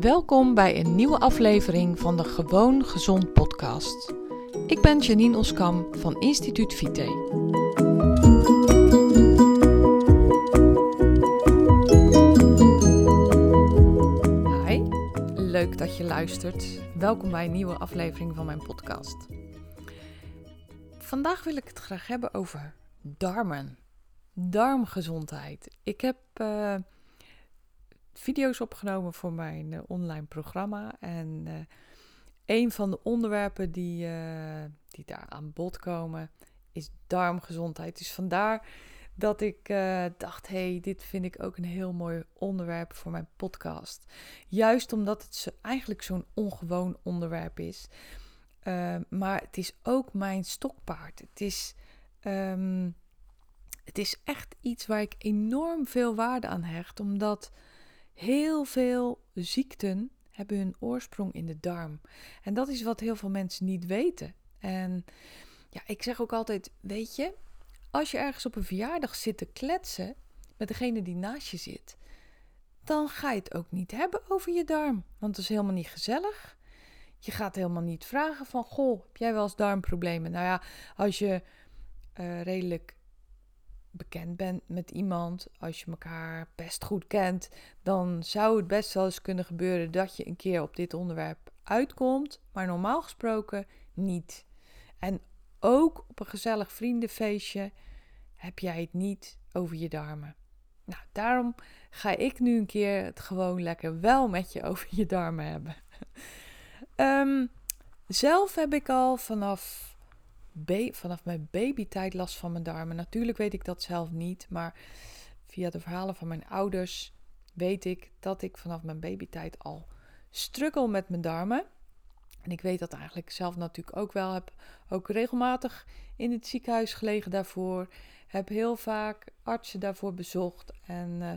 Welkom bij een nieuwe aflevering van de Gewoon Gezond podcast. Ik ben Janine Oskam van Instituut Vite. Hi, leuk dat je luistert. Welkom bij een nieuwe aflevering van mijn podcast. Vandaag wil ik het graag hebben over darmen. Darmgezondheid. Ik heb uh, video's opgenomen voor mijn uh, online programma. En uh, een van de onderwerpen die, uh, die daar aan bod komen is darmgezondheid. Dus vandaar dat ik dacht, hey, dit vind ik ook een heel mooi onderwerp voor mijn podcast. Juist omdat het eigenlijk zo'n ongewoon onderwerp is. maar het is ook mijn stokpaard. Het is... Um, het is echt iets waar ik enorm veel waarde aan hecht, omdat Heel veel ziekten hebben hun oorsprong in de darm. En dat is wat heel veel mensen niet weten. En ja, ik zeg ook altijd: weet je, als je ergens op een verjaardag zit te kletsen met degene die naast je zit, dan ga je het ook niet hebben over je darm. Want het is helemaal niet gezellig. Je gaat helemaal niet vragen van: Goh, heb jij wel eens darmproblemen? Nou ja, als je uh, redelijk bekend bent met iemand, als je elkaar best goed kent, dan zou het best wel eens kunnen gebeuren dat je een keer op dit onderwerp uitkomt, maar normaal gesproken niet. En ook op een gezellig vriendenfeestje heb jij het niet over je darmen. Nou, daarom ga ik nu een keer het gewoon lekker wel met je over je darmen hebben. um, zelf heb ik al vanaf vanaf mijn babytijd last van mijn darmen. Natuurlijk weet ik dat zelf niet, maar via de verhalen van mijn ouders weet ik dat ik vanaf mijn babytijd al struggle met mijn darmen. En ik weet dat eigenlijk zelf natuurlijk ook wel. Heb ook regelmatig in het ziekenhuis gelegen daarvoor. Heb heel vaak artsen daarvoor bezocht. En uh,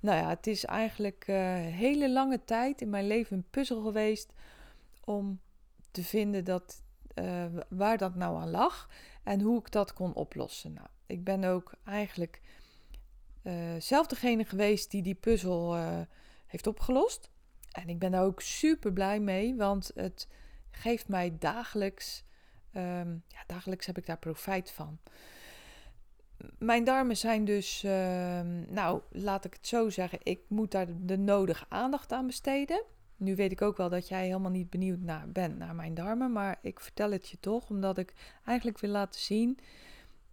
nou ja, het is eigenlijk een uh, hele lange tijd in mijn leven een puzzel geweest om te vinden dat uh, waar dat nou aan lag en hoe ik dat kon oplossen. Nou, ik ben ook eigenlijk uh, zelf degene geweest die die puzzel uh, heeft opgelost. En ik ben daar ook super blij mee, want het geeft mij dagelijks, um, ja, dagelijks heb ik daar profijt van. Mijn darmen zijn dus, uh, nou laat ik het zo zeggen, ik moet daar de nodige aandacht aan besteden. Nu weet ik ook wel dat jij helemaal niet benieuwd naar, naar mijn darmen, maar ik vertel het je toch omdat ik eigenlijk wil laten zien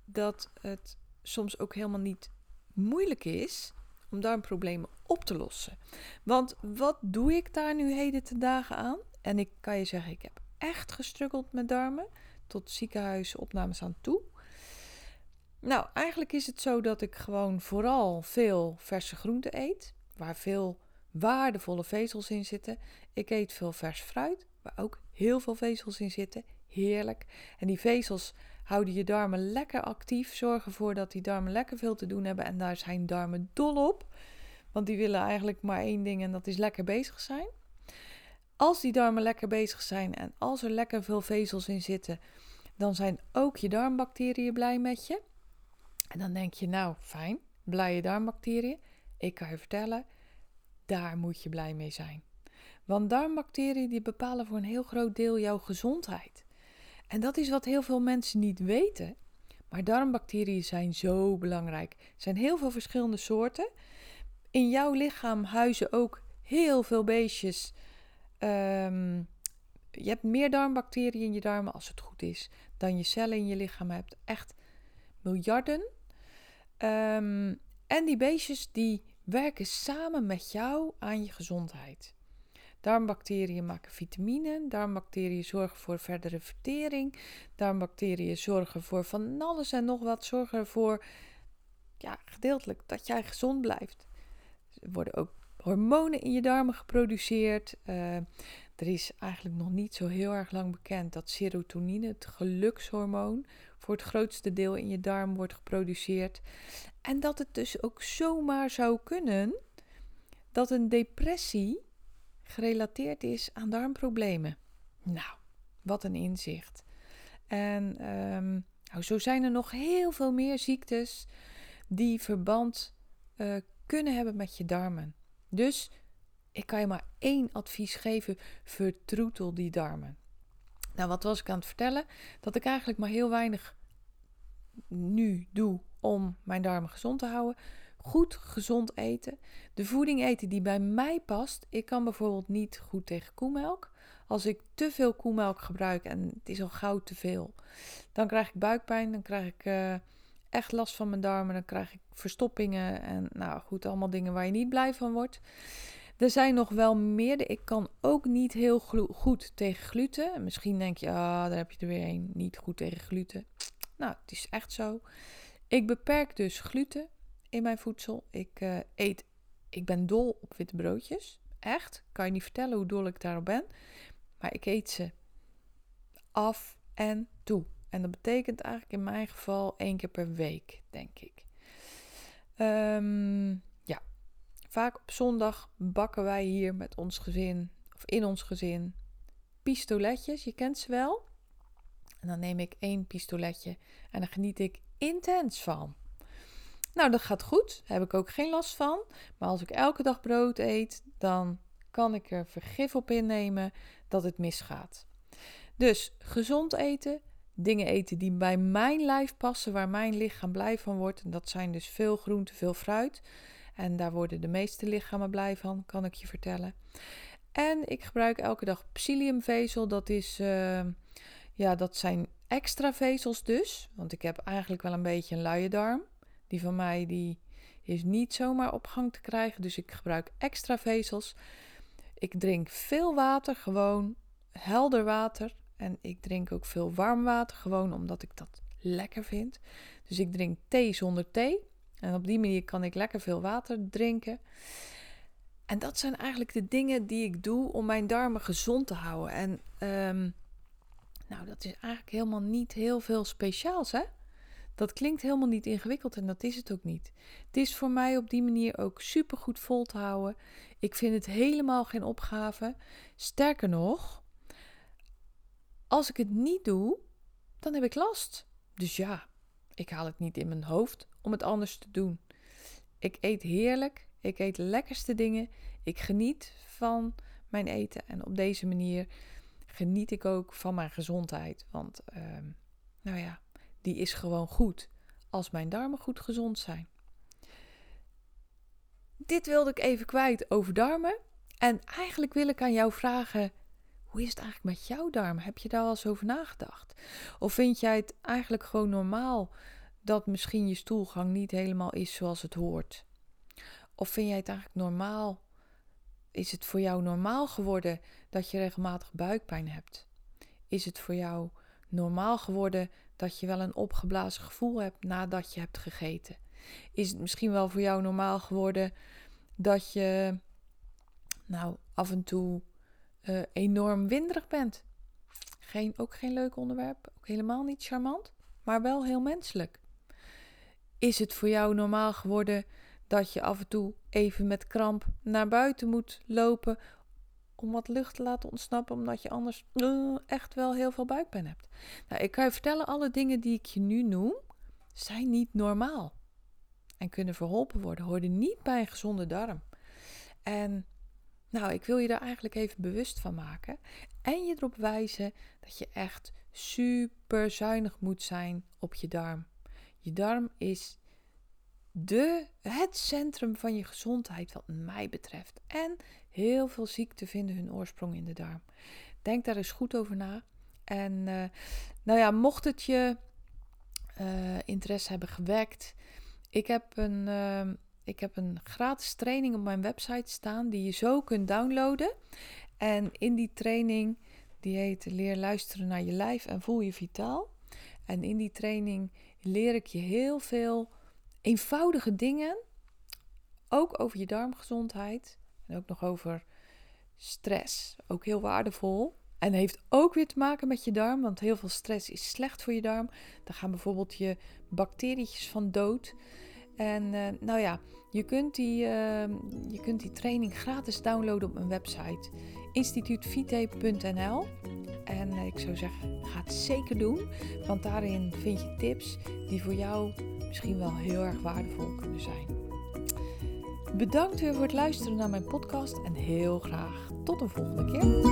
dat het soms ook helemaal niet moeilijk is om darmproblemen op te lossen. Want wat doe ik daar nu heden te dagen aan? En ik kan je zeggen, ik heb echt gestruggeld met darmen tot ziekenhuisopnames aan toe. Nou, eigenlijk is het zo dat ik gewoon vooral veel verse groenten eet, waar veel waardevolle vezels in zitten. Ik eet veel vers fruit, waar ook heel veel vezels in zitten. Heerlijk. En die vezels houden je darmen lekker actief, zorgen ervoor dat die darmen lekker veel te doen hebben. En daar zijn darmen dol op, want die willen eigenlijk maar één ding en dat is lekker bezig zijn. Als die darmen lekker bezig zijn en als er lekker veel vezels in zitten, dan zijn ook je darmbacteriën blij met je. En dan denk je, nou fijn, blije darmbacteriën. Ik kan je vertellen, daar moet je blij mee zijn. Want darmbacteriën die bepalen voor een heel groot deel jouw gezondheid. En dat is wat heel veel mensen niet weten. Maar darmbacteriën zijn zo belangrijk. Er zijn heel veel verschillende soorten. In jouw lichaam huizen ook heel veel beestjes. Um, je hebt meer darmbacteriën in je darmen als het goed is dan je cellen in je lichaam hebt. Echt miljarden. Um, en die beestjes die werken samen met jou aan je gezondheid. Darmbacteriën maken vitamine, darmbacteriën zorgen voor verdere vertering, darmbacteriën zorgen voor van alles en nog wat, zorgen ervoor, ja, gedeeltelijk dat jij gezond blijft. Er worden ook hormonen in je darmen geproduceerd. Uh, er is eigenlijk nog niet zo heel erg lang bekend dat serotonine, het gelukshormoon, voor het grootste deel in je darm wordt geproduceerd. En dat het dus ook zomaar zou kunnen dat een depressie gerelateerd is aan darmproblemen. Nou, wat een inzicht. En um, nou, zo zijn er nog heel veel meer ziektes die verband uh, kunnen hebben met je darmen. Dus ik kan je maar één advies geven: vertroetel die darmen. Nou, wat was ik aan het vertellen? Dat ik eigenlijk maar heel weinig nu doe om mijn darmen gezond te houden. Goed gezond eten. De voeding eten die bij mij past. Ik kan bijvoorbeeld niet goed tegen koemelk. Als ik te veel koemelk gebruik en het is al gauw te veel, dan krijg ik buikpijn. Dan krijg ik uh, echt last van mijn darmen. Dan krijg ik verstoppingen en nou goed, allemaal dingen waar je niet blij van wordt. Er zijn nog wel meer. Ik kan ook niet heel goed tegen gluten. Misschien denk je, ah, daar heb je er weer een. Niet goed tegen gluten. Nou, het is echt zo. Ik beperk dus gluten in mijn voedsel. Ik uh, eet, ik ben dol op witte broodjes. Echt. Kan je niet vertellen hoe dol ik daarop ben. Maar ik eet ze af en toe. En dat betekent eigenlijk in mijn geval één keer per week, denk ik. Um, vaak op zondag bakken wij hier met ons gezin, of in ons gezin, pistoletjes. Je kent ze wel. En dan neem ik één pistoletje en dan geniet ik intens van. Nou, dat gaat goed. Daar heb ik ook geen last van. Maar als ik elke dag brood eet, dan kan ik er vergif op innemen dat het misgaat. Dus gezond eten, dingen eten die bij mijn lijf passen, waar mijn lichaam blij van wordt. En dat zijn dus veel groente, veel fruit. En daar worden de meeste lichamen blij van, kan ik je vertellen. En ik gebruik elke dag psylliumvezel. Dat is, uh, ja, dat zijn extra vezels dus. Want ik heb eigenlijk wel een beetje een luie darm. Die van mij die is niet zomaar op gang te krijgen. Dus ik gebruik extra vezels. Ik drink veel water, gewoon helder water. En ik drink ook veel warm water, gewoon omdat ik dat lekker vind. Dus ik drink thee zonder thee. En op die manier kan ik lekker veel water drinken. En dat zijn eigenlijk de dingen die ik doe om mijn darmen gezond te houden. En um, nou, dat is eigenlijk helemaal niet heel veel speciaals, hè? Dat klinkt helemaal niet ingewikkeld en dat is het ook niet. Het is voor mij op die manier ook super goed vol te houden. Ik vind het helemaal geen opgave. Sterker nog, als ik het niet doe, dan heb ik last. Dus ja, ik haal het niet in mijn hoofd om het anders te doen. Ik eet heerlijk. Ik eet lekkerste dingen. Ik geniet van mijn eten. En op deze manier geniet ik ook van mijn gezondheid. Want, uh, nou ja, die is gewoon goed als mijn darmen goed gezond zijn. Dit wilde ik even kwijt over darmen. En eigenlijk wil ik aan jou vragen: hoe is het eigenlijk met jouw darmen? Heb je daar al eens over nagedacht? Of vind jij het eigenlijk gewoon normaal dat misschien je stoelgang niet helemaal is zoals het hoort? Of vind jij het eigenlijk normaal? Is het voor jou normaal geworden dat je regelmatig buikpijn hebt? Is het voor jou normaal geworden dat je wel een opgeblazen gevoel hebt nadat je hebt gegeten? Is het misschien wel voor jou normaal geworden dat je nou af en toe uh, enorm winderig bent? Geen, ook geen leuk onderwerp, ook helemaal niet charmant, maar wel heel menselijk. Is het voor jou normaal geworden dat je af en toe even met kramp naar buiten moet lopen om wat lucht te laten ontsnappen, omdat je anders uh, echt wel heel veel buikpijn hebt. Nou, ik kan je vertellen, alle dingen die ik je nu noem, zijn niet normaal. En kunnen verholpen worden, hoorden niet bij een gezonde darm. En nou, ik wil je daar eigenlijk even bewust van maken. En je erop wijzen dat je echt super zuinig moet zijn op je darm. Je darm is de, het centrum van je gezondheid, wat mij betreft. En heel veel ziekten vinden hun oorsprong in de darm. Denk daar eens goed over na. En uh, nou ja, mocht het je uh, interesse hebben gewekt, ik heb een. Uh, ik heb een gratis training op mijn website staan die je zo kunt downloaden. En in die training, die heet Leer luisteren naar je lijf en voel je vitaal. En in die training leer ik je heel veel eenvoudige dingen, ook over je darmgezondheid en ook nog over stress. Ook heel waardevol. En heeft ook weer te maken met je darm, want heel veel stress is slecht voor je darm. Dan gaan bijvoorbeeld je bacterietjes van dood. En uh, nou ja, je kunt, die, uh, je kunt die training gratis downloaden op mijn website instituutvite.nl. En uh, ik zou zeggen, ga het zeker doen, want daarin vind je tips die voor jou misschien wel heel erg waardevol kunnen zijn. Bedankt weer voor het luisteren naar mijn podcast en heel graag tot de volgende keer.